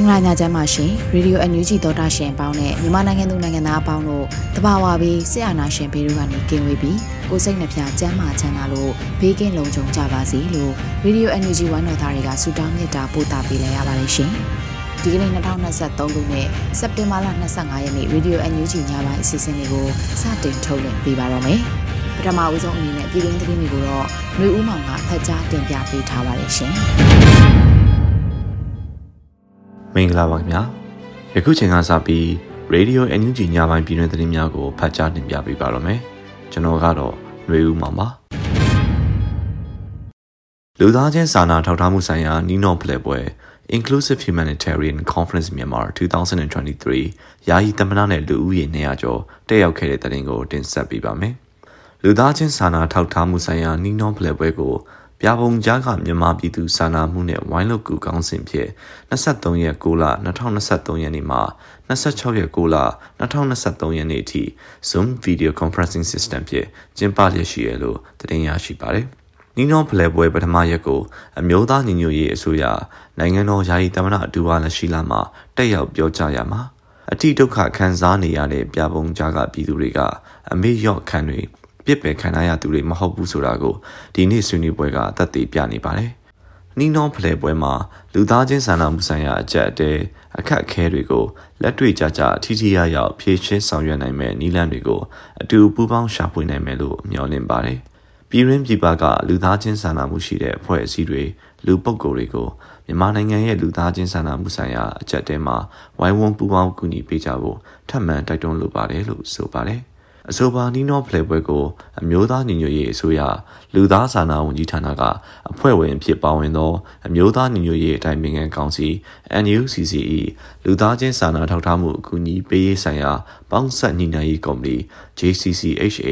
င်္ဂလာညချမ်းပါရှင်ရေဒီယိုအန်ယူဂျီသောတာရှင်အပေါင်းနဲ့မြန်မာနိုင်ငံသူနိုင်ငံသားအပေါင်းတို့တဘာဝပြီးဆရာနာရှင်ဘေးတို့ကနေကင်းဝေးပြီးကိုစိတ်နှဖျားစမ်းမာချမ်းသာလို့ဘေးကင်းလုံခြုံကြပါစေလို့ရေဒီယိုအန်ယူဂျီဝမ်းတော်သားတွေကဆုတောင်းမြတ်တာပို့တာပေးလိုက်ရပါတယ်ရှင်ဒီကနေ့2023ခုနှစ်စက်တင်ဘာလ25ရက်နေ့ရေဒီယိုအန်ယူဂျီညပိုင်းအစီအစဉ်လေးကိုစတင်ထုတ်လွှင့်ပေးပါတော့မယ်ပထမဦးဆုံးအနေနဲ့ပြည်တွင်းသတင်းတွေကိုတော့ຫນွေဦးမောင်ကဖတ်ကြားတင်ပြပေးထားပါတယ်ရှင် မင်္ဂလာပါခင်ဗျာယခုချိန်ကစပြီး Radio NUG ညပိုင်းပြည်တွင်သတင်းများကိုဖတ်ကြားတင်ပြပေးပါရမယ်ကျွန်တော်ကတော့ຫນွေဦးမောင်ပါလူသားချင်းစာနာထောက်ထားမှုဆိုင်ရာနီးနော့ဖလှယ်ပွဲ Inclusive Humanitarian Conference Myanmar 2023ယာယီသမ္မတနဲ့လူဦးရေ200ကျော်တက်ရောက်ခဲ့တဲ့တဲ့တင်ကိုတင်ဆက်ပေးပါမယ်လူသားချင်းစာနာထောက်ထားမှုဆိုင်ရာနီးနော့ဖလှယ်ပွဲကို ပြပုံကြားကမြန်မာပြည်သူစာနာမှုနဲ့ဝိုင်းလုပ်ကူကောင်းစဉ်ဖြစ်23ရက်6လ2023ရက်နေ့မှာ26ရက်6လ2023ရက်နေ့အထိ Zoom Video Conferencing System ဖြင့်ကျင်းပလျက်ရှိရလို့တင်ရရှိပါတယ်။နီနောဖလဲပွဲပထမရက်ကိုအမျိုးသားညီညွတ်ရေးအစိုးရနိုင်ငံတော်ယာယီသမ္မတအတူပါလက်ရှိလာမှာတက်ရောက်ပြောကြားရမှာအတိဒုက္ခခံစားနေရတဲ့ပြပုံကြားကပြည်သူတွေကအမေရော့ခံတွေ ပြစ်ပယ်ခံရသူတွေမဟုတ်ဘူးဆိုတာကိုဒီနေ့ဆွေးနွေးပွဲကသက်သေပြနေပါတယ်။နီနောဖလဲပွဲမှာလူသားချင်းစာနာမှုဆိုင်ရာအကြက်အတဲအခက်အခဲတွေကိုလက်တွေ့ကြကြထိထိရရောက်ဖြည့်ရှင်းဆောင်ရွက်နိုင်မဲ့နည်းလမ်းတွေကိုအတူပူးပေါင်းရှာဖွေနိုင်မယ်လို့မျှော်လင့်ပါတယ်။ပြည်ရင်းပြည်ပကလူသားချင်းစာနာမှုရှိတဲ့အဖွဲ့အစည်းတွေလူပုဂ္ဂိုလ်တွေကိုမြန်မာနိုင်ငံရဲ့လူသားချင်းစာနာမှုဆိုင်ရာအကြက်တဲမှာဝိုင်းဝန်းပူးပေါင်းကူညီပေးကြဖို့ထပ်မံတိုက်တွန်းလိုပါတယ်လို့ဆိုပါတယ် အဆိုပါနီနောဖလဲပွဲကိုအမျိုးသားညီညွတ်ရေးအစိုးရလူသားစာနာဝန်ကြီးဌာနကအဖွဲ့ဝင်ဖြစ်ပါဝင်သောအမျိုးသားညီညွတ်ရေးအတိုင်းပင်ခံကောင်စီ NUCCE လူသားချင်းစာနာထောက်ထားမှုအကူအညီပေးရေးဆိုင်ရာပေါင်းဆက်ညီနိုင်ရေးကော်မတီ JCCHA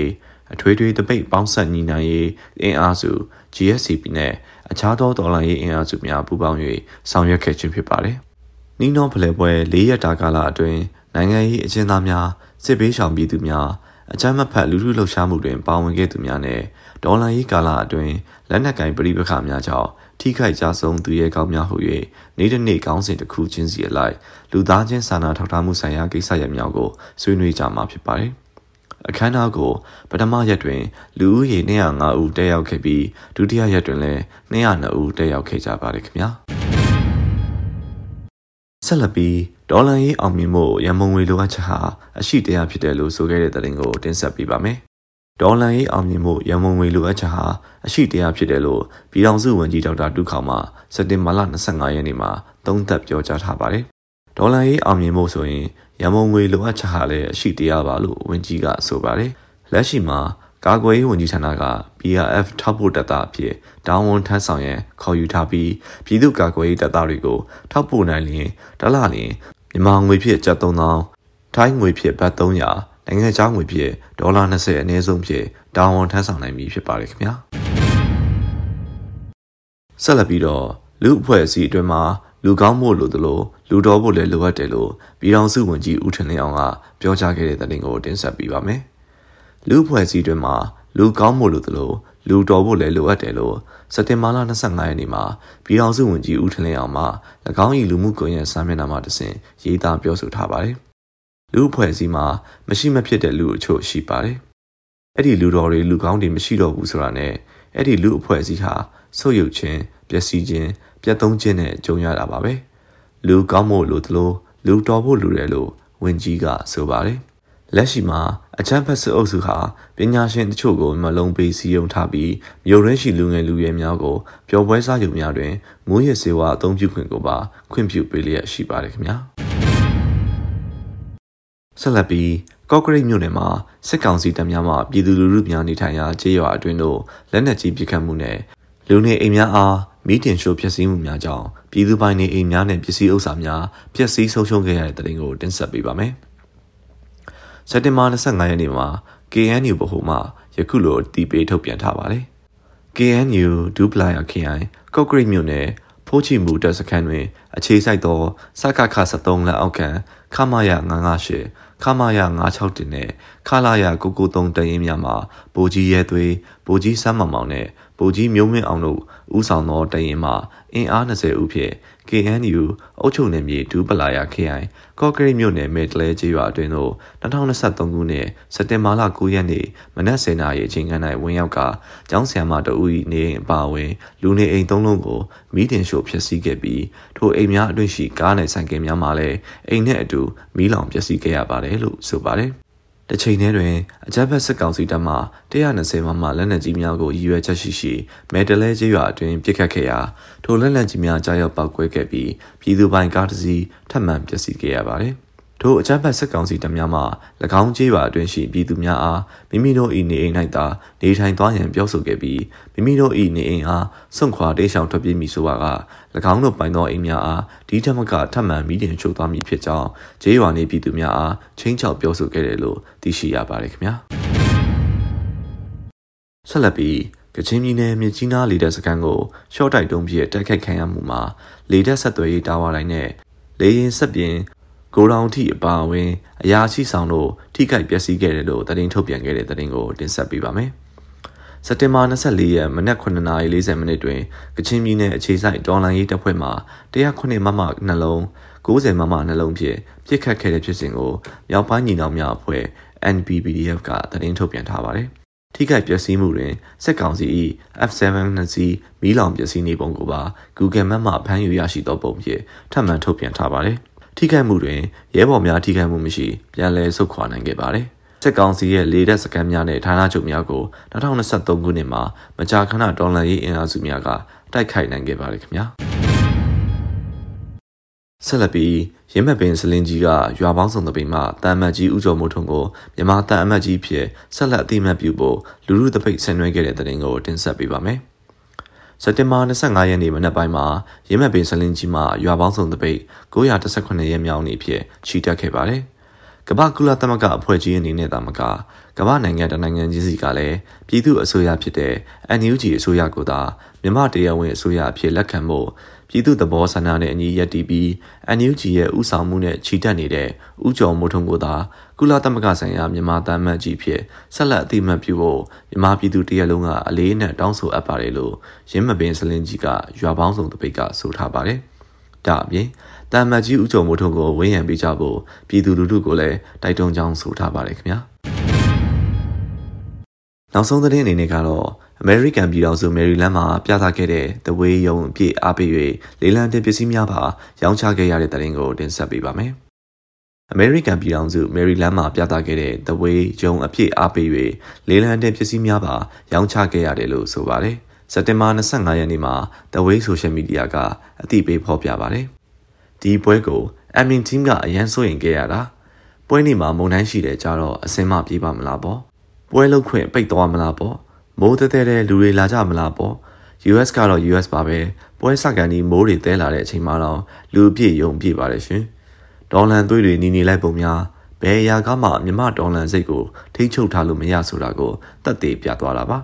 အထွေထွေတပိတ်ပေါင်းဆက်ညီနိုင်ရေးအင်အားစု GSCP နဲ့အခြားသောဒေါ်လာရေးအင်အားစုများပူးပေါင်း၍ဆောင်ရွက်ခဲ့ခြင်းဖြစ်ပါတယ်။နီနောဖလဲပွဲ၄ရက်တာကာလအတွင်းနိုင်ငံရေးအကျဉ်းသားများစစ်ဘေးရှောင်ပြည်သူများ အကြမ်းမဖက်လူထုလှုပ်ရှားမှုတွင်ပါဝင်ခဲ့သူများနဲ့ဒေါ်လာရေးကာလအတွင်းလက်နက်ကင်ပြည်ပခါများကြောင့်ထိခိုက်ကြဆုံးသူရဲကောင်းများဟု၍နေ့တစ်နေ့ကောင်းစဉ်တစ်ခုချင်းစီအလိုက်လူသားချင်းစာနာထောက်ထားမှုဆိုင်ရာကိစ္စရပ်များကိုဆွေးနွေးကြမှာဖြစ်ပါတယ်။အခမ်းအနားကိုပထမရက်တွင် လူဦးရေ205ဦးတက်ရောက်ခဲ့ပြီးဒုတိယရက်တွင်လည်း202ဦးတက်ရောက်ခဲ့ကြပါတယ်ခင်ဗျာ။ဆက်လက်ပြီး ဒေါ်လာရေးအောင်မြင်မှုရမုံငွေလိုအပ်ချက်ဟာအရှိတရားဖြစ်တယ်လို့ဆိုခဲ့တဲ့သတင်းကိုတင်ဆက်ပေးပါမယ်။ဒေါ်လာရေးအောင်မြင်မှုရမုံငွေလိုအပ်ချက်ဟာအရှိတရားဖြစ်တယ်လို့ပြည်ထောင်စုဝန်ကြီးဒေါက်တာတူခေါမှစက်တင်ဘာလ25ရက်နေ့မှာသုံးသပ်ပြောကြားထားပါတယ်။ဒေါ်လာရေးအောင်မြင်မှုဆိုရင်ရမုံငွေလိုအပ်ချက်ဟာလည်းအရှိတရားပါလို့ဝန်ကြီးကဆိုပါတယ်။လက်ရှိမှာကာကွယ်ရေးဝန်ကြီးဌာနက BRF ထောက်ပို့တပ်သားအဖြစ်တာဝန်ထမ်းဆောင်ရန်ခေါ်ယူထားပြီးပြည်သူ့ကာကွယ်ရေးတပ်သားတွေကိုထောက်ပို့နိုင်လျင်တလလျင် မြန်မာငွေဖြင့်ကျပ်3000ထိုင်းငွေဖြင့်ဘတ်300နိုင်ငံခြားငွေဖြင့်ဒေါ်လာ20အနည်းဆုံးဖြင့်တာဝန်ထမ်းဆောင်နိုင်ပြီဖြစ်ပါတယ်ခင်ဗျာဆက်လက်ပြီးတော့လူအဖွဲ့အစည်းအတွင်းမှာလူကောင်းဖို့လိုသလိုလူတော်ဖို့လည်းလိုအပ်တယ်လို့ပြည်ထောင်စုဝန်ကြီးဦးထင်လင်းအောင်ကပြောကြားခဲ့တဲ့သတင်းကိုတင်ဆက်ပေးပါမယ်လူအဖွဲ့အစည်းအတွင်းမှာလူကောင်းဖို့လိုသလို လူတော်ဖို့လည်းလိုအပ်တယ်လို့စက်တင်ဘာလ25ရက်နေ့မှာပြည်ထောင်စုဝန်ကြီးဦးထလင်းအောင်မှ၎င်း၏လူမှုကွန်ရက်စာမျက်နှာမှာတဆင့်ရေးသားပြောဆိုထားပါတယ်။လူအဖွဲ့အစည်းမှာမရှိမဖြစ်တဲ့လူအချို့ရှိပါတယ်။အဲ့ဒီလူတော်တွေလူကောင်းတွေမရှိတော့ဘူးဆိုတာနဲ့အဲ့ဒီလူအဖွဲ့အစည်းဟာဆုပ်ယုပ်ခြင်းပျက်စီးခြင်းပြတ်သုံးခြင်းနဲ့ကြုံရတာပါပဲလူကောင်းဖို့လိုသလိုလူတော်ဖို့လိုတယ်လို့ဝင်ကြီးကဆိုပါတယ်လက်ရှိမှာ အချမ်းဖက်စစ်အုပ်စုဟာပညာရှင်တချို့ကိုမလုံးပေးစည်းရုံးထားပြီးမြို့ရင်းရှိလူငယ်လူရွယ်များကိုပျော်ပွဲစားရုံများတွင်ငိုးရစေဝါအသုံးပြုခွင့်ကိုပါခွင့်ပြုပေးလျက်ရှိပါတယ်ခင်ဗျာဆက်လက်ပြီးကော့ကရိတ်မြို့နယ်မှာစစ်ကောင်စီတပ်များမှပြည်သူလူထုများနေထိုင်ရာကျေးရွာအတွင်းသို့လက်နက်ကြီးပစ်ခတ်မှုနဲ့လူနေအိမ်များအားမီးတင်ရှို့ဖျက်ဆီးမှုများကြောင့်ပြည်သူပိုင်နေအိမ်များနဲ့ပစ္စည်းဥစ္စာများပျက်စီးဆုံးရှုံးခဲ့ရတဲ့တဲ့တင်ကိုတင်ဆက်ပေးပါမယ်။ စက်တင်ဘာ25ရက်နေ့မှာ KNU ဗဟိုမှယခုလိုတီးပေးထုတ်ပြန်ထားပါတယ်။ KNU ဒူပလာယာခရိုင်ကော့ကရိတ်မြို့နယ်ဖိုးချီမူတပ်စခန်းတွင် အခြေစိုက်သောစကခ73လက်အောက်ခံခမာယ958ခမာယ961နဲ့ခလာယ993တရင်များမှာဗိုလ်ကြီးရဲသွေးဗိုလ်ကြီးစမ်းမောင်မောင်နဲ့ဗိုလ်ကြီးမျိုးမင်းအောင်တို့ဦးဆောင်သောတရင်မှာအင်အား20ဦးဖြင့် KNU အုပ်ချုပ်နယ်မြေဒူးပလာယာခရိုင်ကော့ကရိတ်မြို့နယ်မေတလဲကျေးရွာအတွင်းသို့2023ခုနှစ်စက်တင်ဘာလ9ရက်နေ့မနက်10:00နာရီအချိန်ခန့်၌ဝင်ရောက်ကကျောင်းဆရာမတဦး၏နေအိမ်အပါအဝင်လူနေအိမ်သုံးလုံးကိုမိတင်ရှို့ဖျက်ဆီးခဲ့ပြီးထိုအိမ်များအတွင်းရှိကားနဲ့ဆိုင်ကယ်များမှာလည်းအိမ်နဲ့အတူမီးလောင်ပျက်စီးခဲ့ရပါတယ်လို့ဆိုပါတယ်။ တချိန်တည်းတွင်အကြမ်းဖက်စစ်ကောင်စီတပ်မှ120မမလက်နက်ကြီးများကိုရည်ရွယ်ချက်ရှိရှိမဲတလဲကျေးရွာအတွင်းပစ်ခတ်ခဲ့ရာထိုလက်နက်ကြီးများကြားရောက်ပောက်ကွဲခဲ့ပြီးပြည်သူပိုင်ကားတစ်စီးထပ်မံပျက်စီးခဲ့ရပါတယ်။ ထိုအကြမ်းဖက်စစ်ကောင်စီတပ်များမှ၎င်းကျေးရွာအတွင်းရှိပြည်သူများအားမိမိတို့၏နေအိမ်၌သာနေထိုင်သွားရန်ပြောဆိုခဲ့ပြီးမိမိတို့၏နေအိမ်အားစွန့်ခွာတေးရှောင်ထွက်ပြေးမိဆိုပါက၎င်းတို့ပိုင်သောအိမ်များအားဒီထက်မကထပ်မံမိတင်ချို့သွားမည်ဖြစ်ကြောင်းကျေးရွာနေပြည်သူများအားချင်းချောက်ပြောဆိုခဲ့တယ်လို့သိရှိရပါတယ်ခင်ဗျာဆက်လက်ပြီးကချင်ပြည်နယ်မြစ်ကြီးနားလေတပ်စခန်းကိုရှော့တိုက်တုံးပြည့်တိုက်ခိုက်ခံရမှုမှာလေတပ်ဆက်သွယ်ရေးတာဝါတိုင်းနဲ့လေရင်ဆက်ပြင် ကိုရောင်ထိအပါအဝင်အရာရှိဆောင်တို့ထိခိုက်ပျက်စီးခဲ့တယ်လို့သတင်းထုတ်ပြန်ခဲ့တဲ့သတင်းကိုတင်ဆက်ပေးပါမယ်။စက်တင်ဘာ24ရက်မနက်9:40မိနစ်တွင်ကချင်ပြည်နယ်အခြေစိုက်ဒေါ်လာရေးတပ်ဖွဲ့မှ109မမနှလုံး90မမနှလုံးဖြင့်ပြစ်ခတ်ခဲ့တဲ့ဖြစ်စဉ်ကိုမြောက်ပိုင်းညီနောင်များအဖွဲ့ NPPDF ကသတင်းထုတ်ပြန်ထားပါတယ်။ထိခိုက်ပျက်စီးမှုတွင်စက်ကောင်စီ၏ F7 နှစ်စီးမီးလောင်ပျက်စီးနေပုံကိုပါ Google Map မှဖမ်းယူရရှိသောပုံဖြင့်ထပ်မံထုတ်ပြန်ထားပါတယ်။ ထိခိုက်မှုတွင်ရဲဘော်များထိခိုက်မှုမရှိပြန်လည်ဆုတ်ခွာနိုင်ခဲ့ပါတယ်။စစ်ကောင်စီရဲ့လေတပ်စခန်းများနဲ့ဌာနချုပ်များကို2023ခုနှစ်မှာမကြာခဏဒေါ်လာရေးအင်အားစုများကတိုက်ခိုက်နိုင်ခဲ့ပါတယ်ခင်ဗျာ။ဆက်လက်ပြီးရင်းမပင်စလင်ကြီးကရွာပေါင်းစုံတပိမှတန်မတ်ကြီးဥကျော်မိုးထွန်းကိုမြန်မာတန်အမတ်ကြီးဖြစ်ဆက်လက်အသိမှတ်ပြုဖို့လူလူတပိတ်ဆင်နွှဲခဲ့တဲ့တဲ့တင်ကိုတင်ဆက်ပေးပါမယ်။ စက်တင်ဘာ25ရက်နေ့မနက်ပိုင်းမှာရင်းမဲ့ပင်စလင်းကြီးမှရွာပေါင်းစုံတပိတ်918ရက်မြောက်နေ့ဖြစ်ချီတက်ခဲ့ပါတယ်။ကမ္ဘာကုလသမဂ္ဂအဖွဲ့ကြီးအနေနဲ့တာမကကမ္ဘာနိုင်ငံတနိုင်ငံချင်းစီကလည်းပြည်သူအစိုးရဖြစ်တဲ့ NUG အစိုးရကိုသာမြမတရားဝင်အစိုးရအဖြစ်လက်ခံဖို့ ပြည်သူသဘောဆန္ဒနဲ့အညီရပ်တည်ပြီး NUG ရဲ့ဥဆောင်မှုနဲ့ချီတက်နေတဲ့ဥကြော်မိုးထုံကိုသာကုလသမဂ္ဂဆိုင်ရာမြန်မာတမ်းမှတ်ကြီးဖြစ်ဆက်လက်အသိမှတ်ပြုဖို့မြန်မာပြည်သူတရက်လုံးကအလေးနဲ့တောင်းဆိုအပ်ပါတယ်လို့ရင်းမပင်စလင်းကြီးကရွာပေါင်းစုံတပိတ်ကဆိုထားပါတယ်။ဒါအပြင်တမ်းမှတ်ကြီးဥကြော်မိုးထုံကိုဝန်းရံပေးကြဖို့ပြည်သူလူထုကိုလည်းတိုက်တွန်းကြောင်းဆိုထားပါတယ်ခင်ဗျာ။နောက်ဆုံးသတင်းအနေနဲ့ကတော့ အမေရိကန်ပြည်ထောင်စုမယ်ရီလန်းမှာပြသခဲ့တဲ့တဝေးယုံအပြည့်အားပေး၍လေလံတင်ပစ္စည်းများပါရောင်းချခဲ့ရတဲ့တဲ့ရင်ကိုတင်ဆက်ပေးပါမယ်။အမေရိကန်ပြည်ထောင်စုမယ်ရီလန်းမှာပြသခဲ့တဲ့တဝေးယုံအပြည့်အားပေး၍လေလံတင်ပစ္စည်းများပါရောင်းချခဲ့ရတယ်လို့ဆိုပါတယ်။စက်တင်ဘာ25ရက်နေ့မှာတဝေးဆိုရှယ်မီဒီယာကအသိပေးဖော်ပြပါတယ်။ဒီပွဲကိုအမင်တင်းကအရန်ဆိုရင်ခဲ့ရတာပွဲနေ့မှာမုန်တိုင်းရှိတဲ့ကြတော့အစင်းမပြေးပါမလားပေါ့။ပွဲလုတ်ခွင့်ပိတ်သွားမလားပေါ့။ မိုးတဲတဲတဲ့လူတွေလာကြမလားပေါ့ US ကတော့ US ပါပဲပွဲစကန်ဒီမိုးတွေတဲလာတဲ့အချိန်မှာတော့လူပြည့်ယုံပြည့်ပါတယ်ရှင်ဒေါ်လန်သွေးတွေနီနီလိုက်ပုံများဘယ်အရာကမှမြမဒေါ်လန်စိတ်ကိုထိချုပ်ထားလို့မရဆိုတာကိုတက်သေးပြသွားတာပါ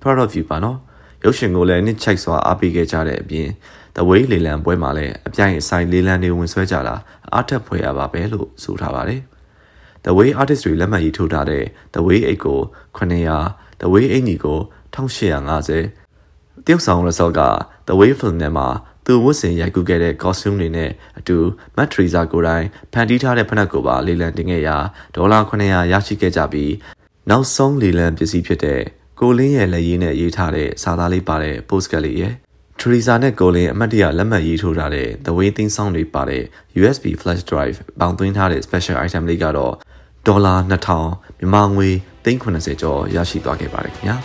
proud of you ပါနော်ရုပ်ရှင်ကိုလည်းနှစ်ချိုက်စွာအားပေးခဲ့ကြတဲ့အပြင်တဝေးလေလံပွဲမှာလည်းအပြိုင်အဆိုင်လေလံတွေဝင်ဆွဲကြတာအားထက်ဖွယ်ရပါပဲလို့ဆိုထားပါတယ် The Way Artist တွေလက်မှတ်ရေးထိုးထားတဲ့ The Way 8ကို900။ The Way အင်ကြီးကို1850တရုတ်ဆောင်ရဆော့က The Way Film နဲ့မှာသူဝတ်ဆင်ရိုက်ကူးခဲ့တဲ့ costume တွေနဲ့အတူ Matt Teresa ကိုယ်တိုင်ဖန်တီးထားတဲ့ဖနက်ကိုပါလေလံတင်ခဲ့ရာဒေါ်လာ900ရရှိခဲ့ကြပြီးနောက်ဆုံးလေလံပစ္စည်းဖြစ်တဲ့ကိုလင်းရဲ့လက်ရည်နဲ့ရေးထားတဲ့စာသားလေးပါတဲ့ postcard လေးရဲ့ထရီဇာနဲ့ကိုလင်းအမှတ်တရလက်မှတ်ရေးထိုးထားတဲ့ The Way Thing Song တွေပါတဲ့ USB flash drive ပေါင်သွင်းထားတဲ့ special item လေးကတော့ဒေါ်လာ2000 မြန်မာငွေ390ကျော်ရရှိသွားခဲ့ပါတယ်ခင်ဗျာ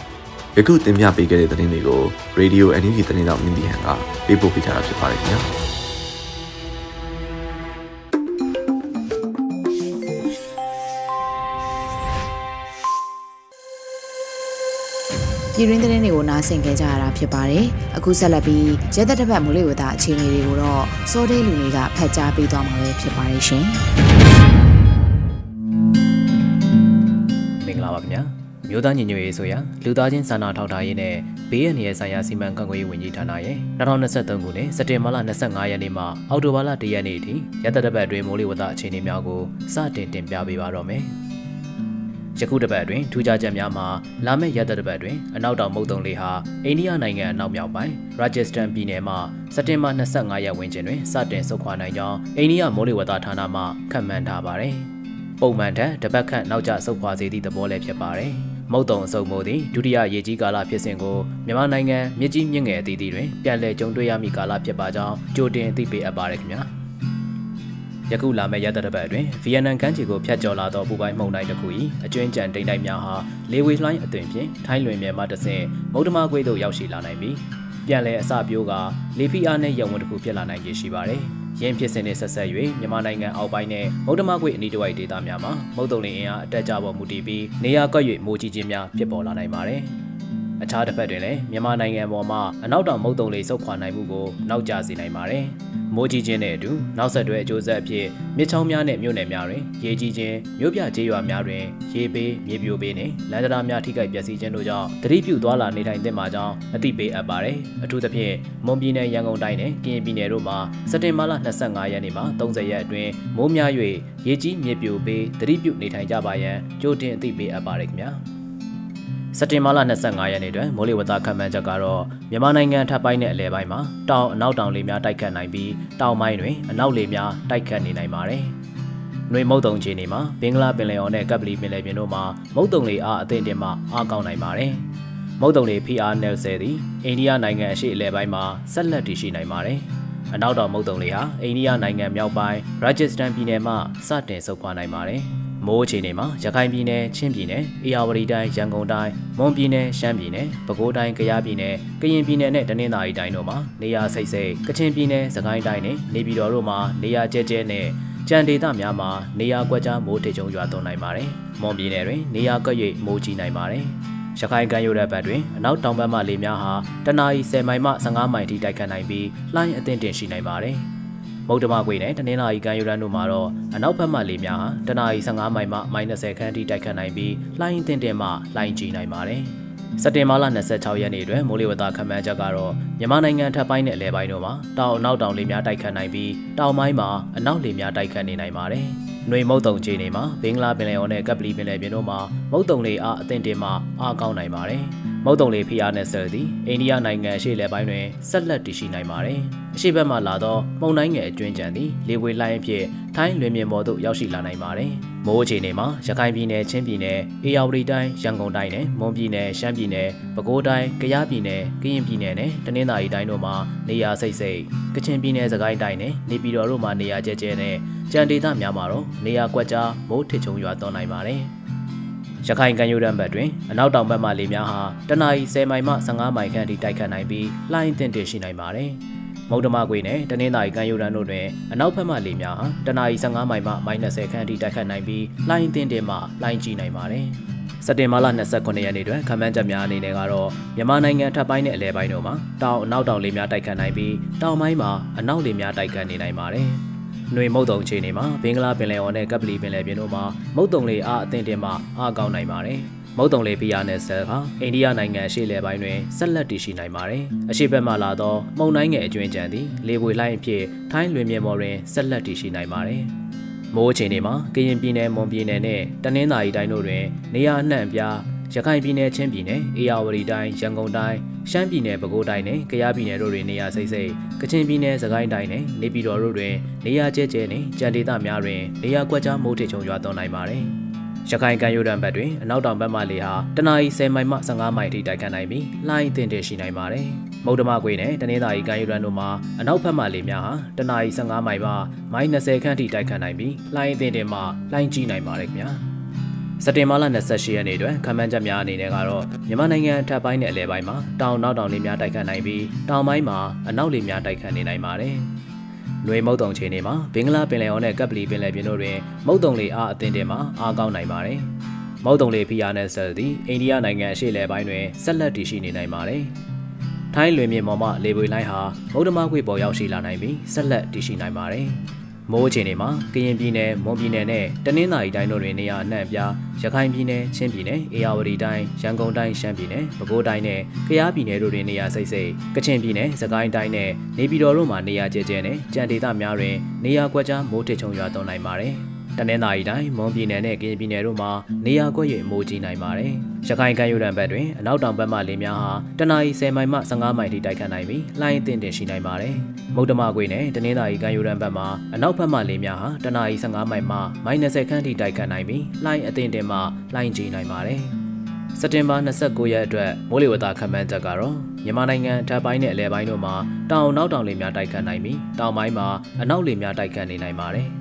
ယခုတင်ပြပေးခဲ့တဲ့သတင်းတွေကို Radio NUG သတင်းတော်မင်းဒီဟန်ကပေးပို့ပေးထားတာဖြစ်ပါတယ်ခင်ဗျာပြည်ရင်းသတင်းတွေကိုနားဆင်ကြကြရတာဖြစ်ပါတယ်။အခုဆက်လက်ပြီးရဲတပ်တပ်မိုးလေဝသအခြေအနေတွေကိုတော့စိုးသေးလူတွေကဖတ်ကြားပေးသွားမှာပဲဖြစ်ပါတယ်ရှင်။ မြို့သားညီညွတ်ရေးဆိုရာလူသားချင်းစာနာထောက်ထားရေးနဲ့ဘေးအန္တရာယ်ဆိုင်ရာစီမံခန့်ခွဲရေးဝန်ကြီးဌာနရဲ့2023ခုနှစ်စက်တင်ဘာလ25ရက်နေ့မှအောက်တိုဘာလ1ရက်နေ့အထိရဲတပ်တပ်အတွင်းမိုးလေဝသအခြေအနေများကိုစတင်တင်ပြပေးပါတော့မယ်။ယခုတစ်ပတ်အတွင်းထူးခြားချက်များမှာလာမယ့်ရက်သက်တစ်ပတ်အတွင်းအနောက်တောင်မုတ်တုံလေဟာအိန္ဒိယနိုင်ငံအနောက်မြောက်ပိုင်းရာဂျစ္စတန်ပြည်နယ်မှာစက်တင်ဘာ25ရက်ဝန်းကျင်တွင်စတင်ဆုတ်ခွာနိုင်ကြောင်းအိန္ဒိယမိုးလေဝသဌာနမှခန့်မှန်းထားပါတယ်။ပုံမှန်ထက်တပတ်ခန့်နောက်ကျဆုတ်ခွာစေသည့်သဘောလည်းဖြစ်ပါတယ်။ မုတ်တုံအစုံမိုးသည်ဒုတိယရေကြီးကာလဖြစ်စဉ်ကိုမြန်မာနိုင်ငံမြစ်ကြီးမြင့်ငယ်အသီးသီးတွင်ပြန်လည်ကြုံတွေ့ရမည့်ကာလဖြစ်ပါကြောင်းကြိုတင်အသိပေးအပ်ပါရခင်ဗျာ။ယခုလာမယ့်ရက်သက်တစ်ပတ်အတွင်းဗီယက်နမ်ကမ်းခြေကိုဖျက်ကျော်လာသောပူပိုင်းမှုန်တိုင်းတစ်ခု၏အကျွင်းကြံတိမ်တိုက်များဟာလေဝေလှိုင်းအသွင်ဖြင့်ထိုင်းလွင်မြဲမှတဆင့်မုဒ္ဓမာကွေးသို့ရောက်ရှိလာနိုင်ပြီးပြန်လည်အစပြိုးကလေဖီအားနဲ့ရုံဝန်တစ်ခုဖြစ်လာနိုင်ခြေရှိပါတယ်။ ရင်းဖြစ်စဉ်နဲ့ဆက်ဆက်၍မြန်မာနိုင်ငံအောက်ပိုင်းနဲ့မုဒ္ဓမာကွေအနီးတစ်ဝိုက်ဒေသများမှာမုတ်တုံလင်းအင်အားအတက်ကြပေါ်မူတည်ပြီးနေရာကွက်၍မိုးကြီးခြင်းများဖြစ်ပေါ်လာနိုင်ပါတယ်။ အခြားတစ်ဖက်တွင်လည်းမြန်မာနိုင်ငံပေါ်မှအနောက်တောင်မုတ်တုံလေးဆုတ်ခွာနိုင်မှုကိုနောက်ကျစေနိုင်ပါတယ်။မိုးကြီးခြင်းနဲ့အတူနောက်ဆက်တွဲအကျိုးဆက်အဖြစ်မြစ်ချောင်းများနဲ့မြို့နယ်များတွင်ရေကြီးခြင်းမြို့ပြကျေးရွာများတွင်ရေပေးမြေပြိုပေးနှင့်လမ်းတရားများထိခိုက်ပျက်စီးခြင်းတို့ကြောင့်တတိပြုသွားလာနေထိုင်သင့်မှာကြောင်းအသိပေးအပ်ပါတယ်အထူးသဖြင့်မွန်ပြည်နယ်ရန်ကုန်တိုင်းနဲ့ကရင်ပြည်နယ်တို့မှာစက်တင်ဘာလ25ရက်နေ့မှ30ရက်အတွင်းမိုးများ၍ရေကြီးမြေပြိုပေးတတိပြုနေထိုင်ကြပါရန်ကြိုတင်အသိပေးအပ်ပါတယ်ခင်ဗျာ စက်တင်ဘာလ25ရက်နေ့တွင်မိုးလေဝသခန့်မှန်းချက်ကတော့မြန်မာနိုင်ငံထပ်ပိုင်းနဲ့အလဲပိုင်းမှာတောင်အနောက်တောင်လေများတိုက်ခတ်နိုင်ပြီးတောင်ပိုင်းတွင်အနောက်လေများတိုက်ခတ်နေနိုင်ပါတယ်။နှွေမုတ်တုံခြေနေမှာဘင်္ဂလားပင်လယ်အော်နဲ့ကပ်ပလီပင်လယ်ပြင်တို့မှာမုတ်တုံလေအားအသင့်တင်မှအားကောင်းနိုင်ပါတယ်။မုတ်တုံလေ PR နယ်ဆယ်သည်အိန္ဒိယနိုင်ငံအရှေ့အလဲပိုင်းမှာဆက်လက်တည်ရှိနိုင်ပါတယ်။အနောက်တောင်မုတ်တုံလေဟာအိန္ဒိယနိုင်ငံမြောက်ပိုင်းရာဂျစ္စတန်ပြည်နယ်မှစတင်ဆုတ်ခွာနိုင်ပါတယ်။ မိုးအခြေအနေမှာရခိုင်ပြည်နယ်ချင်းပြည်နယ်အေရဝတီတိုင်းရန်ကုန်တိုင်းမွန်ပြည်နယ်ရှမ်းပြည်နယ်ပဲခူးတိုင်းကယားပြည်နယ်ကရင်ပြည်နယ်နဲ့တနင်္သာရီတိုင်းတို့မှာနေရာစိတ်စိတ်ကချင်ပြည်နယ်စကိုင်းတိုင်းနဲ့နေပြည်တော်တို့မှာနေရာကျဲကျဲနဲ့ကြံဒေသများမှာနေရာကွက်ကြားမိုးထေချုံရွာသွန်းနိုင်ပါတယ်။မွန်ပြည်နယ်တွင်နေရာကွက်၍မိုးကြီးနိုင်ပါတယ်။ရခိုင်ကမ်းရိုးတန်းဘက်တွင်အနောက်တောင်ဘက်မှလေများဟာတနအီ10မိုင်မှ15မိုင်ထိတိုက်ခတ်နိုင်ပြီးလှိုင်းအသင့်တင်ရှိနိုင်ပါတယ်။ မုတ်တမကွေနဲ့တနင်္လာရီကမ်းရိုးတန်းတို့မှာတော့အနောက်ဘက်မှလေများဟာတနအီ15မိုင်မှ -30 ခန်းထိတိုက်ခတ်နိုင်ပြီးလှိုင်းတင်တင်မှလှိုင်းကြီးနိုင်ပါတယ်။စက်တင်ဘာလ26ရက်နေ့တွင်မိုးလေဝသခန့်မှန်းချက်ကတော့မြန်မာနိုင်ငံထပ်ပိုင်းနဲ့အလဲပိုင်းတို့မှာတောင်အနောက်တောင်လေများတိုက်ခတ်နိုင်ပြီးတောင်ပိုင်းမှာအနောက်လေများတိုက်ခတ်နေနိုင်ပါတယ်။နှွေမုတ်တုံခြေနေမှာဘင်္ဂလားပင်လယ်အော်နဲ့ကပ်ပလီပင်လယ်ပြင်တို့မှာမုတ်တုံလေအားအသင့်တင်မှအားကောင်းနိုင်ပါတယ်။ မုတ်တုံလေဖီအားနဲ့ဆယ်သည်အိန္ဒိယနိုင်ငံအရှေ့လယ်ပိုင်းတွင်ဆက်လက်တည်ရှိနိုင်ပါတယ်။အရှေ့ဘက်မှလာသောမုန်တိုင်းငယ်အကျွင်းကြံသည်လေဝေလှိုင်းအဖြစ်ထိုင်းလွင်ပြင်ပေါ်သို့ရောက်ရှိလာနိုင်ပါတယ်။မိုးအခြေအနေမှာရခိုင်ပြည်နယ်ချင်းပြည်နယ်အေရဝတီတိုင်းရန်ကုန်တိုင်းနဲ့မွန်ပြည်နယ်ရှမ်းပြည်နယ်ပဲခူးတိုင်းကယားပြည်နယ်ကရင်ပြည်နယ်နဲ့တနင်္သာရီတိုင်းတို့မှာနေရာစိတ်စိတ်ကချင်ပြည်နယ်စကိုင်းတိုင်းနဲ့နေပြည်တော်တို့မှာနေရာကျဲကျဲနဲ့ကြံဒေသများမှာတော့နေရာကွက်ကြားမိုးထစ်ချုံရွာသွန်းနိုင်ပါတယ်။ ရခိုင်ကမ်းရိုးတန်းဘက်တွင်အနောက်တောင်ဘက်မှလေများဟာတနအီ10မိုင်မှ15မိုင်ခန့်ထိတိုက်ခတ်နိုင်ပြီးလှိုင်းတင်တည်ရှိနိုင်ပါတယ်။မုတ်တမကွေနဲ့တနင်္သာရီကမ်းရိုးတန်းတို့တွင်အနောက်ဘက်မှလေများဟာတနအီ15မိုင်မှ -30 ခန့်ထိတိုက်ခတ်နိုင်ပြီးလှိုင်းတင်တင်မှလှိုင်းကြီးနိုင်ပါတယ်။စက်တင်ဘာလ29ရက်နေ့တွင်ခမန်းချက်များအနေနဲ့ကတော့မြန်မာနိုင်ငံထပ်ပိုင်းနဲ့အလဲပိုင်းတို့မှာတောင်အနောက်တောင်လေများတိုက်ခတ်နိုင်ပြီးတောင်ပိုင်းမှာအနောက်လေများတိုက်ခတ်နေနိုင်ပါတယ်။။ နှွေမုတ်တုံခြေနေမှာဘင်္ဂလားပင်လယ်အော်နဲ့ကပ်ပလီပင်လယ်ပြင်တို့မှာမုတ်တုံလေအားအသင့်တင်မှအားကောင်းနိုင်ပါတယ်။မုတ်တုံလေဖီယာနဲ့ဆယ်ဟာအိန္ဒိယနိုင်ငံရှေ့လယ်ပိုင်းတွင်ဆက်လက်တည်ရှိနိုင်ပါတယ်။အရှေ့ဘက်မှလာသောမုန်တိုင်းငယ်အကျွင်းကြံသည်လေပွေလှိုင်းအဖြစ်ထိုင်းလွင်မြေပေါ်တွင်ဆက်လက်တည်ရှိနိုင်ပါတယ်။မိုးအခြေအနေမှာကရင်ပြည်နယ်မွန်ပြည်နယ်နဲ့တနင်္သာရီတိုင်းတို့တွင်နေရာအနှံ့အပြား ရခိုင်ပြည်နယ်ချင်းပြည်နယ်အေရဝတီတိုင်းရန်ကုန်တိုင်းရှမ်းပြည်နယ်ပဲခူးတိုင်းနဲ့ကယားပြည်နယ်တို့တွင်နေရာစိတ်စိတ်ကချင်ပြည်နယ်စကိုင်းတိုင်းနဲ့နေပြည်တော်တို့တွင်နေရာကျဲကျဲနဲ့ကြံဒေသများတွင်နေရာကွက်ကြားမိုးထချုံရွာသွန်းနိုင်ပါတယ်ရခိုင်ကမ်းရိုးတန်းဘက်တွင်အနောက်တောင်ဘက်မှလေဟာတနအီ10မိုင်မှ15မိုင်ထိတိုက်ခတ်နိုင်ပြီးလှိုင်းအသင့်တည်ရှိနိုင်ပါတယ်။မုတ်တမကွေနဲ့တနင်္သာရီကမ်းရိုးတန်းတို့မှာအနောက်ဘက်မှလေများဟာတနအီ15မိုင်မှမိုင်20ခန့်ထိတိုက်ခတ်နိုင်ပြီးလှိုင်းအသင့်တည်မှလှိုင်းကြီးနိုင်ပါတယ်ခင်ဗျာ။ စက်တင်ဘာလ28ရက်နေ့တွင်ခမန်းချက်များအနေနဲ့ကတော့မြန်မာနိုင်ငံထပ်ပိုင်းနဲ့အလဲပိုင်းမှာတောင်နောက်တောင်လေးများတိုက်ခတ်နိုင်ပြီးတောင်ပိုင်းမှာအနောက်လေးများတိုက်ခတ်နေနိုင်ပါတယ်။။လွေမုတ်တုံခြေနေမှာဘင်္ဂလားပင်လယ်အော်နဲ့ကပ်ပလီပင်လယ်ပြင်တို့တွင်မုတ်တုံလေအားအသင့်တင်မှာအားကောင်းနိုင်ပါတယ်။မုတ်တုံလေဖီယာနဲ့ဆက်သည်အိန္ဒိယနိုင်ငံအရှေ့လယ်ပိုင်းတွင်ဆက်လက်တည်ရှိနေနိုင်ပါတယ်။ထိုင်းလွေမြေပေါ်မှလေပွေလိုင်းဟာမုတ်တမခွေပေါ်ရောက်ရှိလာနိုင်ပြီးဆက်လက်တည်ရှိနိုင်ပါတယ်။ မိုးအခြေအနေမှာကရင်ပြည်နယ်မွန်ပြည်နယ်နဲ့တနင်္သာရီတိုင်းတို့တွင်နေရာအနှံ့အပြားရခိုင်ပြည်နယ်ချင်းပြည်နယ်အေရဝတီတိုင်းရန်ကုန်တိုင်းရှမ်းပြည်နယ်ပဲခူးတိုင်းနဲ့ကယားပြည်နယ်တို့တွင်နေရာစိတ်စိတ်ကချင်ပြည်နယ်စကိုင်းတိုင်းနဲ့နေပြည်တော်တို့မှာနေရာကျကျနဲ့ကြံဒေသများတွင်နေရာကွက်ကြားမိုးထချုံရွာသွန်းနိုင်ပါတယ်။ တနင်္သာရီတိုင်းမွန်ပြည်နယ်နဲ့ကရင်ပြည်နယ်တို့မှာနေရာကွက်၍မိုးကြီးနိုင်ပါတယ်။ရခိုင်ကမ်းရိုးတန်းဘက်တွင်အနောက်တောင်ဘက်မှလေများဟာတနအီ10မိုင်မှ15မိုင်ထိတိုက်ခတ်နိုင်ပြီးလှိုင်းအသင့်တင်ရှိနိုင်ပါတယ်။မုတ်တမကွေနဲ့တနင်္သာရီကမ်းရိုးတန်းဘက်မှာအနောက်ဘက်မှလေများဟာတနအီ15မိုင်မှမိုင်20ခန့်ထိတိုက်ခတ်နိုင်ပြီးလှိုင်းအသင့်တင်မှလှိုင်းကြီးနိုင်ပါတယ်။စက်တင်ဘာ29ရက်အတွက်မိုးလေဝသခန့်မှန်းချက်ကတော့မြန်မာနိုင်ငံဓာတ်ပိုင်းနဲ့အလဲပိုင်းတို့မှာတောင်နောက်တောင်လေများတိုက်ခတ်နိုင်ပြီးတောင်ပိုင်းမှာအနောက်လေများတိုက်ခတ်နေနိုင်ပါတယ်။။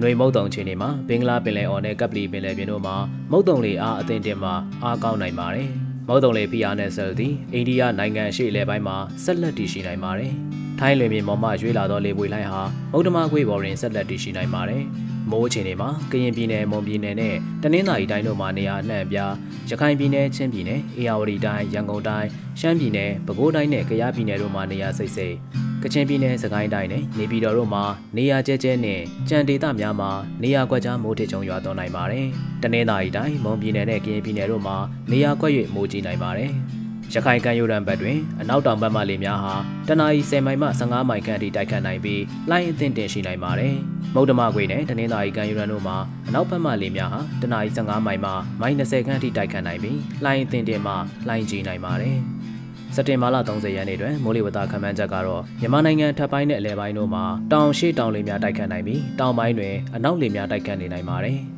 နှွေမုတ်တုံချင်းတွေမှာဘင်္ဂလားပင်လယ်အော်နဲ့ကပ်ပလီပင်လယ်ပြင်တို့မှာမုတ်တုံလေအားအသင့်တင်မှာအားကောင်းနိုင်ပါတယ်။မုတ်တုံလေဖီအားနဲ့ဆယ်သည်အိန္ဒိယနိုင်ငံရှေ့လယ်ပိုင်းမှာဆက်လက်တည်ရှိနိုင်ပါတယ်။ထိုင်းလွင်ပြင်ပေါ်မှရွေးလာသောလေပွေလိုင်းဟာမုတ်တမခွေပေါ်တွင်ဆက်လက်တည်ရှိနိုင်ပါတယ်။ မိုးအခြေအနေမှာကရင်ပြည်နယ်မွန်ပြည်နယ်နဲ့တနင်္သာရီတိုင်းတို့မှာနေရာအနှံ့အပြားရခိုင်ပြည်နယ်ချင်းပြည်နယ်အေရဝတီတိုင်းရန်ကုန်တိုင်းရှမ်းပြည်နယ်ပဲခူးတိုင်းနဲ့ကယားပြည်နယ်တို့မှာနေရာစိတ်စိတ်ကချင်ပြည်နယ်စကိုင်းတိုင်းနဲ့နေပြည်တော်တို့မှာနေရာကျဲကျဲနဲ့ကြံဒေသများမှာနေရာကွက်ကြားမိုးထချုံရွာသွန်းနိုင်ပါတယ်။တနင်္သာရီတိုင်းမွန်ပြည်နယ်နဲ့ကရင်ပြည်နယ်တို့မှာနေရာကွက်၍မိုးကြီးနိုင်ပါတယ်။ ရခိုင်ကမ်းရိုးတန်းဘက်တွင်အနောက်တောင်ဘက်မှလေများဟာတနအီ10မိုင်မှ15မိုင်ခန့်အထိတိုက်ခတ်နိုင်ပြီးလှိုင်းအသင့်တင်ရှိနိုင်ပါတယ်။မုတ်တမခွေနဲ့တနင်္သာရီကမ်းရိုးတန်းတို့မှာအနောက်ဘက်မှလေများဟာတနအီ15မိုင်မှမိုင်20ခန့်အထိတိုက်ခတ်နိုင်ပြီးလှိုင်းအသင့်တင်မှလှိုင်းကြီးနိုင်ပါတယ်။စက်တင်ဘာလ30ရက်နေ့တွင်မိုးလေဝသခန့်မှန်းချက်ကတော့မြန်မာနိုင်ငံထပ်ပိုင်းနဲ့အလဲပိုင်းတို့မှာတောင်ရှိတောင်လေများတိုက်ခတ်နိုင်ပြီးတောင်ပိုင်းတွင်အနောက်လေများတိုက်ခတ်နေနိုင်ပါတယ်။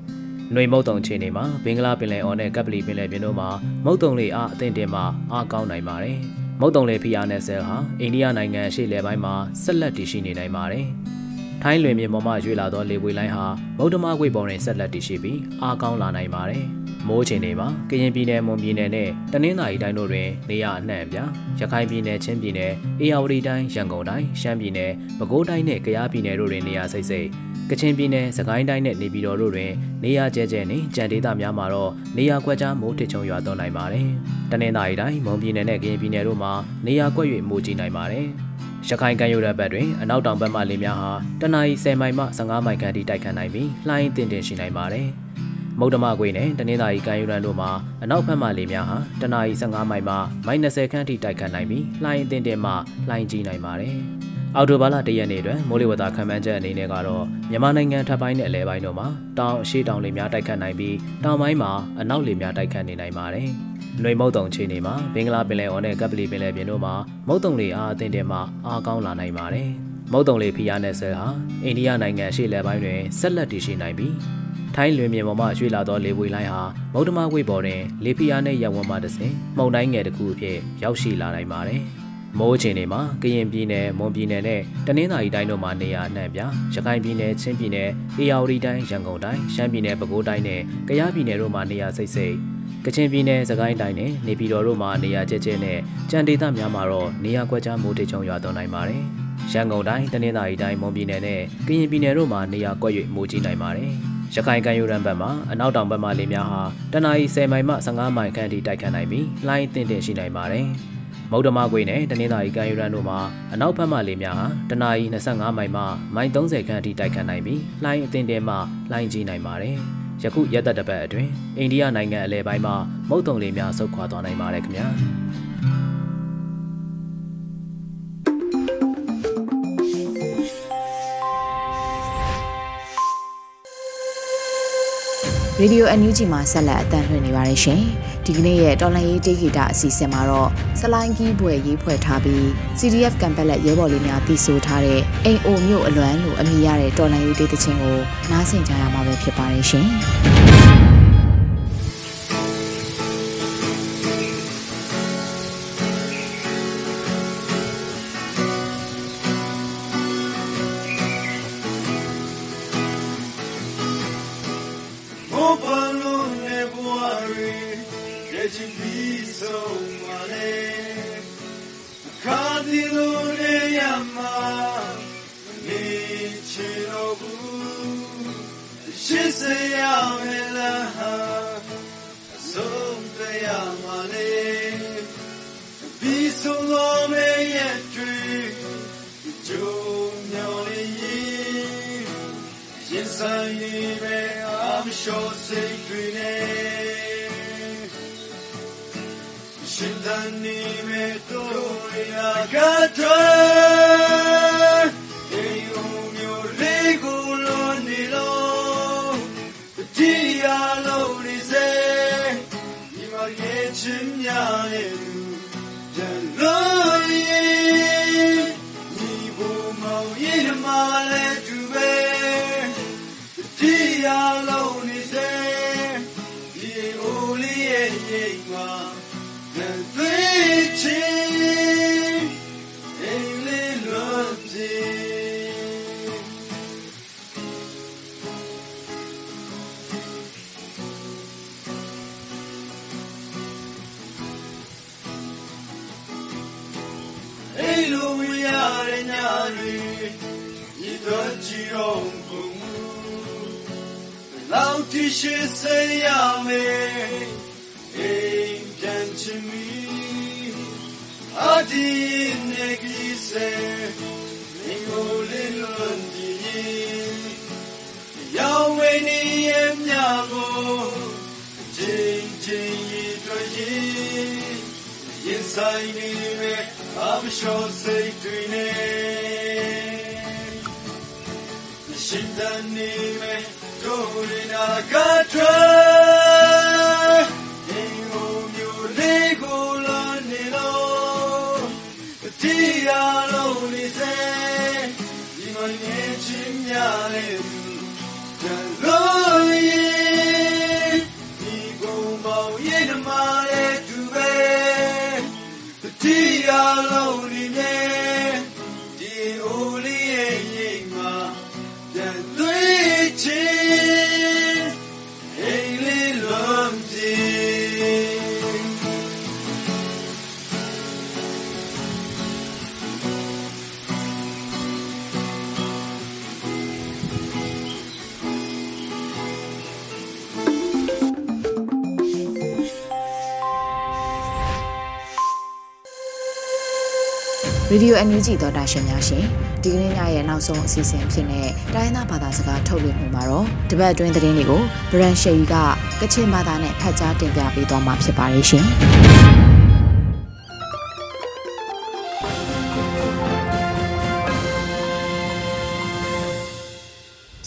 နှွေမုတ်တုံချင်းနေမှာဘင်္ဂလားပင်လယ်အော်နဲ့ကပ်ပလီပင်လယ်ပြင်တို့မှာမုတ်တုံလေအားအသင့်တင်မှာအားကောင်းနိုင်ပါတယ်။မုတ်တုံလေဖီအားနဲ့ဆဲဟာအိန္ဒိယနိုင်ငံရှေ့လယ်ပိုင်းမှာဆက်လက်တည်ရှိနေနိုင်ပါတယ်။ ထိုင်းလွင်မြေပေါ်မှရွေလာသောလေပွေလိုင်းဟာမုတ်တမကွေပေါ်တွင်ဆက်လက်တည်ရှိပြီးအားကောင်းလာနိုင်ပါတယ်။မိုးချိန်တွေမှာကရင်ပြည်နယ်မွန်ပြည်နယ်နဲ့တနင်္သာရီတိုင်းတို့တွင်နေရအနှံ့အပြားရခိုင်ပြည်နယ်ချင်းပြည်နယ်အေရဝတီတိုင်းရန်ကုန်တိုင်းရှမ်းပြည်နယ်ပဲခူးတိုင်းနဲ့ကယားပြည်နယ်တို့တွင်နေရစိတ်စိတ်ကချင်ပြည်နယ်စကိုင်းတိုင်းနဲ့နေပြည်တော်တို့တွင်နေရကျဲကျဲနဲ့ကြံဒေသများမှာတော့နေရကွက်ကြားမိုးထချုံရွာသွန်းနိုင်ပါတယ်။တနင်္သာရီတိုင်းမွန်ပြည်နယ်နဲ့ကရင်ပြည်နယ်တို့မှာနေရကွက်၍မိုးကြီးနိုင်ပါတယ်။ ရခိုင်ကမ်းရိုးတန်းဘက်တွင်အနောက်တောင်ဘက်မှလေများဟာတနအီ10မိုင်မှ15မိုင်ခန့်ထိတိုက်ခတ်နိုင်ပြီးလှိုင်းတင်တင်ရှိနိုင်ပါတယ်။မုတ်တမကွေနဲ့တနင်္သာရီကမ်းရိုးတန်းတို့မှာအနောက်ဘက်မှလေများဟာတနအီ15မိုင်မှမိုင်20ခန့်ထိတိုက်ခတ်နိုင်ပြီးလှိုင်းအသင့်တဲ့မှလှိုင်းကြီးနိုင်ပါတယ်။အော်တိုဘာလတရက်နေ့တွင်မိုးလေဝသခန့်မှန်းချက်အနေနဲ့ကတော့မြန်မာနိုင်ငံထပ်ပိုင်းနဲ့အလဲပိုင်းတို့မှာတောင်အရှိတောင်လေများတိုက်ခတ်နိုင်ပြီးတောင်ပိုင်းမှာအနောက်လေများတိုက်ခတ်နေနိုင်ပါတယ်။ နှွေမုတ်တုံခြေနေမှာဘင်္ဂလားပင်လယ်အော်နဲ့ကပ်ပလီပင်လယ်ပြင်တို့မှာမုတ်တုံလေအားအသင့်တဲ့မှအားကောင်းလာနိုင်ပါတယ်။မုတ်တုံလေဖီယာနဲ့ဆဲဟာအိန္ဒိယနိုင်ငံရှေ့လယ်ပိုင်းတွင်ဆက်လက်တည်ရှိနိုင်ပြီးထိုင်းလွင်မြေပေါ်မှရွှေ့လာသောလေပွေလိုင်းဟာမုတ်တမဝိတ်ပေါ်တွင်လေဖီယာနှင့်ရပ်ဝန်းမှတစ်ဆင့်မှုန်တိုင်းငယ်တစ်ခုအဖြစ်ရောက်ရှိလာနိုင်ပါတယ်။ မိုးချိန်တွေမှာကရင်ပြည်နယ်မွန်ပြည်နယ်နဲ့တနင်္သာရီတိုင်းတို့မှာနေရာအနှံ့ပြရခိုင်ပြည်နယ်ချင်းပြည်နယ်အေရဝတီတိုင်းရန်ကုန်တိုင်းရှမ်းပြည်နယ်ပဲခူးတိုင်းနဲ့ကယားပြည်နယ်တို့မှာနေရာစိတ်စိတ်ကချင်ပြည်နယ်စကိုင်းတိုင်းနဲ့နေပြည်တော်တို့မှာနေရာကျကျနဲ့ကြံဒေသများမှာတော့နေရာကွက်ကြားမိုးတိတ်ချုံရွာသွန်းနိုင်ပါတယ်။ရန်ကုန်တိုင်းတနင်္သာရီတိုင်းမွန်ပြည်နယ်နဲ့ကရင်ပြည်နယ်တို့မှာနေရာကွက်၍မိုးကြီးနိုင်ပါတယ်။ရခိုင်ကမ်းရိုးတန်းဘက်မှာအနောက်တောင်ဘက်မှလေများဟာတနအီ10မိုင်မှ15မိုင်ခန့်ထိတိုက်ခတ်နိုင်ပြီးလှိုင်းတင်တင်ရှိနိုင်ပါတယ်။ မုတ်တမကွေနဲ့တနင်္သာရီကမ်းရိုးတန်းတို့မှာအနောက်ဘက်မှလေများဟာတနအီ25မိုင်မှမိုင်30ခန့်ထိတိုက်ခတ်နိုင်ပြီးလှိုင်းအသင့်တဲမှလှိုင်းကြီးနိုင်ပါတယ်။ယခုရက်သက်တစ်ပတ်အတွင်းအိန္ဒိယနိုင်ငံအလဲပိုင်းမှာမုတ်တုံလေများဆုတ်ခွာသွားနိုင်ပါတယ်ခင်ဗျာ။ Radio NUG မှာဆက်လက်အသံလွှင့်နေပါတယ်ရှင်။ ဒီကနေ့ရဲ့တော်လန်ရေးတေဂီတာအစီအစဉ်မှာတော့စလိုင်းကီးဘွယ်ရေးဖွဲ့ထားပြီး CDF ကံပက်လက်ရဲဘော်လေးများတည်ဆိုထားတဲ့အိမ်အိုမျိုးအလွမ်းလို့အမည်ရတဲ့တော်လန်ရေးတေးသချင်းကိုနားဆင်ကြရမှာပဲဖြစ်ပါတယ်ရှင်။ စိတ်တွေနဲ့ရှင်တန်နေမဲ့တို့ရာကထွက် ကြည်တော်မူလောက်တိရှိစေရမယ်အိမ်ပြန်ချင်မီအဒီနေကြီးစေမင်းကိုလေးလွန်ကြည်ရောင်းဝေးနေရဲ့မြကိုချင်းချင်းရည်တွေ့ရည်ရင်ဆိုင်နေမဲ့အမလျှော်စိတ်တွေနဲ့ရှင်တန် နေမဲ့တို့ရနာကထွက်ဒီလို အန်ယူဂျီသောတာရှင်များရှင်ဒီကနေ့ညရဲ့နောက်ဆုံးအစီအစဉ်ဖြစ်တဲ့တိုင်းသားဘာသာစကားထုတ်လွှင့်မှုမှာတော့တပတ်အတွင်းသတင်းတွေကိုဗရန်ရှယ်ရီကကချင်ဘာသာနဲ့ဖတ်ကြားတင်ပြပေးသွားမှာဖြစ်ပါတယ်ရှင်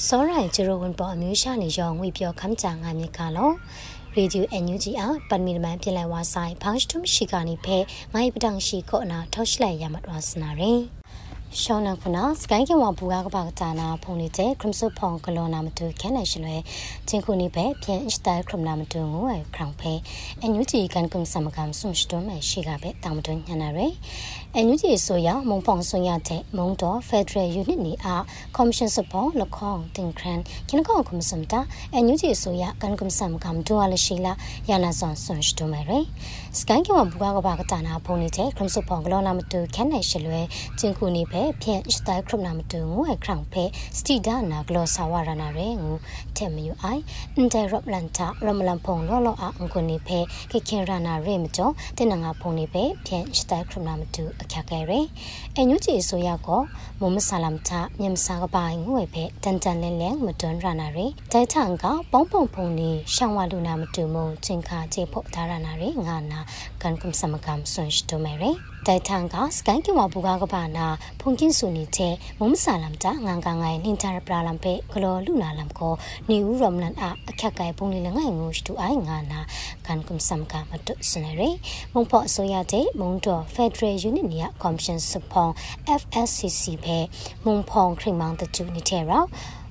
စောရိုင်ဂျီရိုဝန်ပေါ်အမျိုးရှာနေရောငွေပြောခမ်းချာငါမြေကလော ရေဒီယိုအန်ယူဂျီအားပန်မီလမန်ပြင်လဲဝါဆိုင်ဖောင်းစတုမရှိကနေဖဲငိုင်းပတန်ရှိကောနာထောက်ရှလိုက်ရမတော်စနာရင်ရှောင်းနခုနာစကိုင်းကဝဘူကားကပါကတာနာဖုန်နေတဲ့ခရမ်ဆုဖောင်ကလောနာမတူခဲနိုင်ရှင်လွဲချင်းခုနိပဲပြန်စတိုင်ခရမ်နာမတူငိုအခရောင်ဖဲအန်ယူဂျီကန်ကုမ်စမကမ်ဆုံစတုမဲရှိကပဲတောင်မတွညနာရယ်အန်ယူဂျီဆိုရမုံဖောင်ဆွန်ရတဲ့မုံတော်ဖက်ဒရယ်ယူနစ်နီအားကော်မရှင်စပေါ်လခေါင်တင်ခရန်キနကောကွန်စမ်တာအန်ယူဂျီဆိုရကန်ကုမ်စမ်ကမ်ဒူအလရှိလာယာနာဆွန်ဆွန်စတုမဲရယ်စကိုင်းကဝဘူကားကပါကတာနာဖုန်နေတဲ့ခရမ်ဆုဖောင်ကလောနာမတူခဲနိုင်ရှင်လွဲချင်းခုနိပဲပြန်စတိုင်ခရမ်နာမတူငိုအခရောင်ဖဲစတီဒါနာဂလောဆာဝရနာရယ်ငူတဲ့မယူအိုင်အန်တဲရပ်လန်တာရမလန်ဖုန်လောလောအာအန်ကိုနိဖဲခေခေရနာရဲမကျော်တင်နငါဖုန်နိဖဲပြန်စတိုင်ခရမ်နာမတူအခက်ခဲရယ်အညူချီဆိုရကောမုံမဆာလမ်တာမြမ်စာကပိုင်ငွေဖဲတန်တန်လဲလဲမတွန်းရနာရယ်ဒိုင်ထန်ကပေါင်းပုံဖုန်နိရှောင်းဝလူနာမတူမုံချင်းခါချေဖို့ဒါရနာရယ်ငါနာကန်ကွမ်စမကမ်ဆွန်ရှ်တိုမဲရယ် တိုင်ထန်ကစကိုင်းကဝဘူကားကပါနာဖုန်ကင်းဆူနီတဲ့မုံမဆာလမ်တာငန်ကငိုင်နင်တာပရာလမ်ပေဂလောလူနာလမ်ကိုနီဦးရမလန်အအခက်ကိုင်ပုံလေးလငိုင်ငူစတူအိုင်ငါနာကန်ကွမ်စမ်ကမတုစနေရယ်မုံဖော့အစိုးရတဲ့မုံတော် Federal Unit နီယကော်မရှင်စပွန် FSCC ပဲမုံဖောင်ခရင်မောင်တကျူနေတဲ့ရော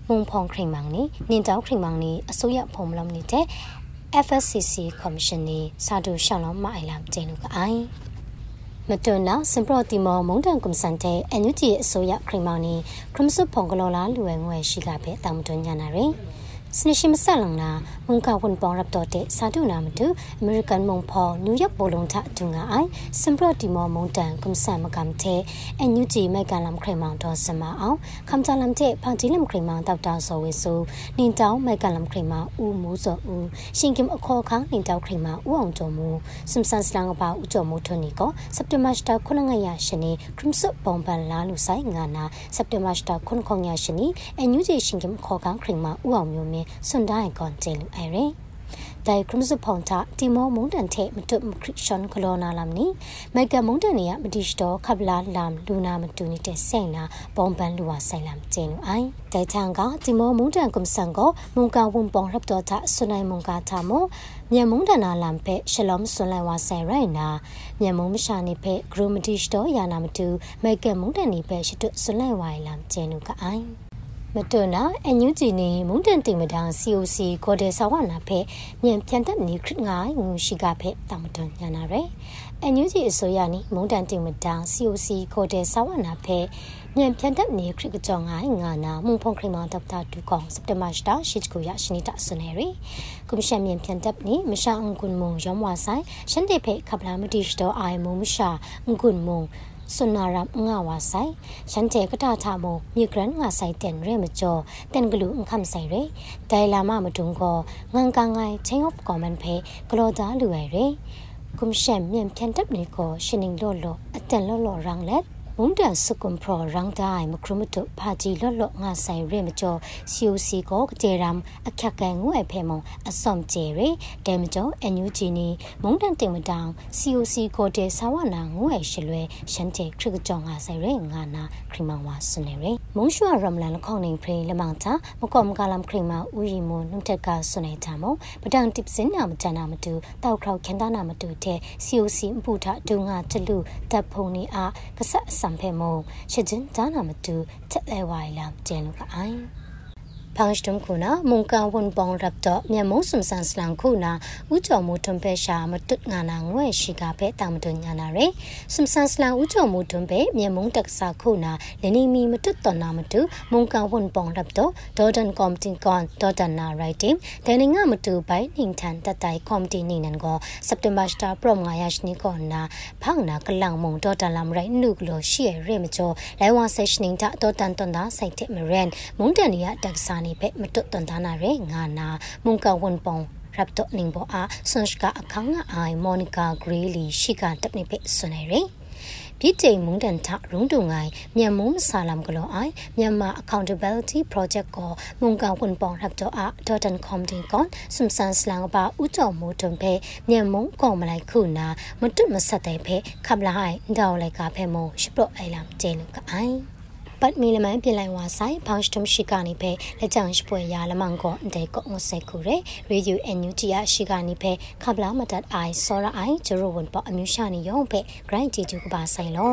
မုံဖောင်ခရင်မောင်နီနင်တောက်ခရင်မောင်နီအစိုးရဖုံမလမ်နေတဲ့ FSCC ကော်မရှင်နီစာတူရှောင်းလုံးမအိုင်လမ်ကျင်းလူကအိုင် မတွန်းနာစင်ပရတီမောမုန်တန်ကွန်စန်တဲ့အန်ယူဂျီအစိုးရခရီမောင်နီခရမ်ဆုဖုန်ကလောလာလူဝဲငွေရှိကပဲတောင်တွန်းညာနာရယ် စစနရှိမဆက်လုံနာမုန်ကဝန်ပေါရပ်တော်တဲ့စာတုနာမတူအမေရိကန်မုန်ဖော်နယူးယောက်ဘောလုံးထအတူငါအိုင်စင်ပရတီမောမုန်တန်ကွန်ဆန်မကမ်တဲ့အန်ယူဂျီမိုက်ကလမ်ခရမောင်တော်စမအောင်ခမ်ချလမ်တဲ့ဖန်ဂျီလမ်ခရမောင်တောက်တာဆိုဝေဆိုနင်တောင်းမိုက်ကလမ်ခရမောင်ဦးမူစောဦးရှင်ကင်အခေါ်ခန်းနင်တောင်းခရမောင်ဦးအောင်ကျော်မူစမ်ဆန်စလန်ပါဦးကျော်မူထွန်းနီကိုစက်တဘာစတာခုနငါရရှင်နေခရမ်ဆွပုံပန်လာလူဆိုင်ငါနာစက်တဘာစတာခုနခေါရရှင်နေအန်ယူဂျီရှင်ကင်အခေါ်ခန်းခရမောင်ဦးအောင်မျိုးမင်းစွန်ဒိုင်ကွန်ကျေလူအိုင်ရယ်တိုင်ခရမစဖုန်တာတီမောမုန်တန်တဲ့မတုမခရစ်ရှန်ကလောနာလမ်နီမိုက်ကမုန်တန်နီယမတိစတော်ခပ်လာလမ်လူနာမတူနေတဲ့စိန်နာပုံပန်လူဝဆိုင်လမ်ကျင်းလူအိုင်တိုင်ချန်ကတီမောမုန်တန်ကွန်ဆန်ကိုမုန်ကဝွန်ပောင်ရပ်တော်တာဆွနိုင်မုန်ကတာမောမြန်မုန်တနာလမ်ဖက်ရှလုံဆွန်လန်ဝါဆိုင်ရိုင်နာမြန်မုန်မရှာနေဖက်ဂရိုမတိစတော်ယာနာမတူမိုက်ကမုန်တန်နီဖက်ရှတုဆွန်လန်ဝိုင်လမ်ကျင်းလူကအိုင် မတွနာအညူဂျီနေမုန်တန်တင်မတောင် COC ကိုဒေဆာဝနာဖဲမြန်ပြန်တက်နေခရငိုင်းငူရှိကဖဲတာမတွန်ညာနာရယ်အညူဂျီအစိုးရနီမုန်တန်တင်မတောင် COC ကိုဒေဆာဝနာဖဲမြန်ပြန်တက်နေခရကကြောင့်ငိုင်းငါနာမုန်ဖုန်ခရမောင်တပ်တာဒူကောင်စက်တဘာစတာရှိချကိုရရှိနေတာဆွနေရီကွန်ရှင်မြန်ပြန်တက်နေမရှာအုံကွန်မုံရောမဝဆိုင်ရှန်တေဖဲခပလာမတိစတော့အိုင်မုံမရှာအုံကွန်မုံ စွနာရမ်ငါဝါဆိုင်ရှန်တေကတာထမမြေဂရန်ငါဆိုင်တန်ရဲမကျော်တန်ဂလူအခမ်ဆိုင်ရဲဒိုင်လာမမတုံကိုငန်ကန်ငိုင်ချင်းအော့ကွန်မန်ဖေဂလောဒါလူရဲကွန်ရှမ်မြန်ပြန်တပ်နေကိုရှင်နင်းလော့လော့အတန်လော့လော့ရန်လက် မုန်တန်စကွန်ပရရန်တိုင်းမခရမတုဖာဂျီလော့လော့ငါဆိုင်ရဲမကျော်စီယိုစီကိုကျေရမ်အခက်ကန်ငွေဖဲမုံအစုံကျေရဲဒဲမကျော်အန်ယူဂျီနီမုန်တန်တင်မတောင်စီယိုစီကိုတဲဆာဝနာငွေရှလွဲရှန်တေခရကကြောင့်ငါဆိုင်ရဲငါနာခရမဝါစနေရဲမုန်ရှွာရမ်လန်ခေါနေဖရေလမောင်တာမကောမကလမ်ခရမဦးရီမွန်နုတက်ကဆွနေတာမပတန်တစ်စင်နာမချနာမတူတောက်ခေါခန်တာနာမတူတဲ့စီယိုစီအပူထဒုံငါတလူတပ်ဖုန်နီအားကဆတ်ဆံဖဲမုံရှဂျင်ဒါနာမတူတက်လဲဝိုင်လမ်ကျန်လူကအိုင် ဖန်စတုံခုနာမုန်ကန်ဝန်ပောင်ရပ်တော့မြန်မုံစုံဆန်စလန်ခုနာဥကြောမူထွန်ပဲရှာမတုငါနာငွေရှိကပဲတာမတုညာနာရယ်စုံဆန်စလန်ဥကြောမူထွန်ပဲမြန်မုံတက်စာခုနာလနီမီမတုတော်နာမတုမုန်ကန်ဝန်ပောင်ရပ်တော့ဒေါ်ဒန်ကောမ်တင်ကွန်ဒေါ်ဒန်နာရိုက်တင်ဒန်ငါမတုပိုင်နင်ထန်တတိုင်ကောမ်တင်နင်နန်ကိုစက်တင်ဘာစတာပရမငါယရှနီကောနာဖောင်နာကလောင်မုံဒေါ်ဒန်လာမရိုက်နုကလိုရှိရရမကျော်လိုင်ဝါဆက်ရှင်တာဒေါ်ဒန်တွန်တာစိုက်တဲ့မရန်မုန်တန်နီယတက်စာနီနေပဲမတုတ်တန်ဒါနာရဲငါနာမုန်ကဝန်ပုံရပ်တော့နင်းဘောအားဆွန်စကာအခန်းငါအိုင်မော်နီကာဂရေးလီရှိကတပ်နေပဲဆွနေရဲပြည်တိန်မုန်တန်ထရုံးတုံငိုင်မြန်မုံဆာလမ်ကလောအိုင်မြန်မာ accountability project ကိုမုန်ကန်ဝန်ပောင်ရပ်တော့အ .com တင်ကွန်စမ်ဆန်စလန်ဘာဥတော်မိုးတုံဖဲမြန်မုံကောမလိုက်ခုနာမတွတ်မဆက်တဲ့ဖဲခပ်လာဟိုင်ဒေါ်လိုက်ကဖဲမုံရှပရအိုင်လမ်ကျဲလူကအိုင် ပတ်မီလမန်ပြလိုက်ဝါဆိုင်ဘောင်းစတမ်ရှိကနေပဲလက်ချောင်ရှိပွဲရလမန်ကောအန်တေကောငစဲခုရဲရေဒီယိုအန်ယူတီယာရှိကနေပဲခပ်လာမတတ်အိုင်ဆောရအိုင်ဂျရိုဝန်ပေါ်အမျိုးရှာနေရောပဲဂရိုင်းတီကျူကပါဆိုင်လော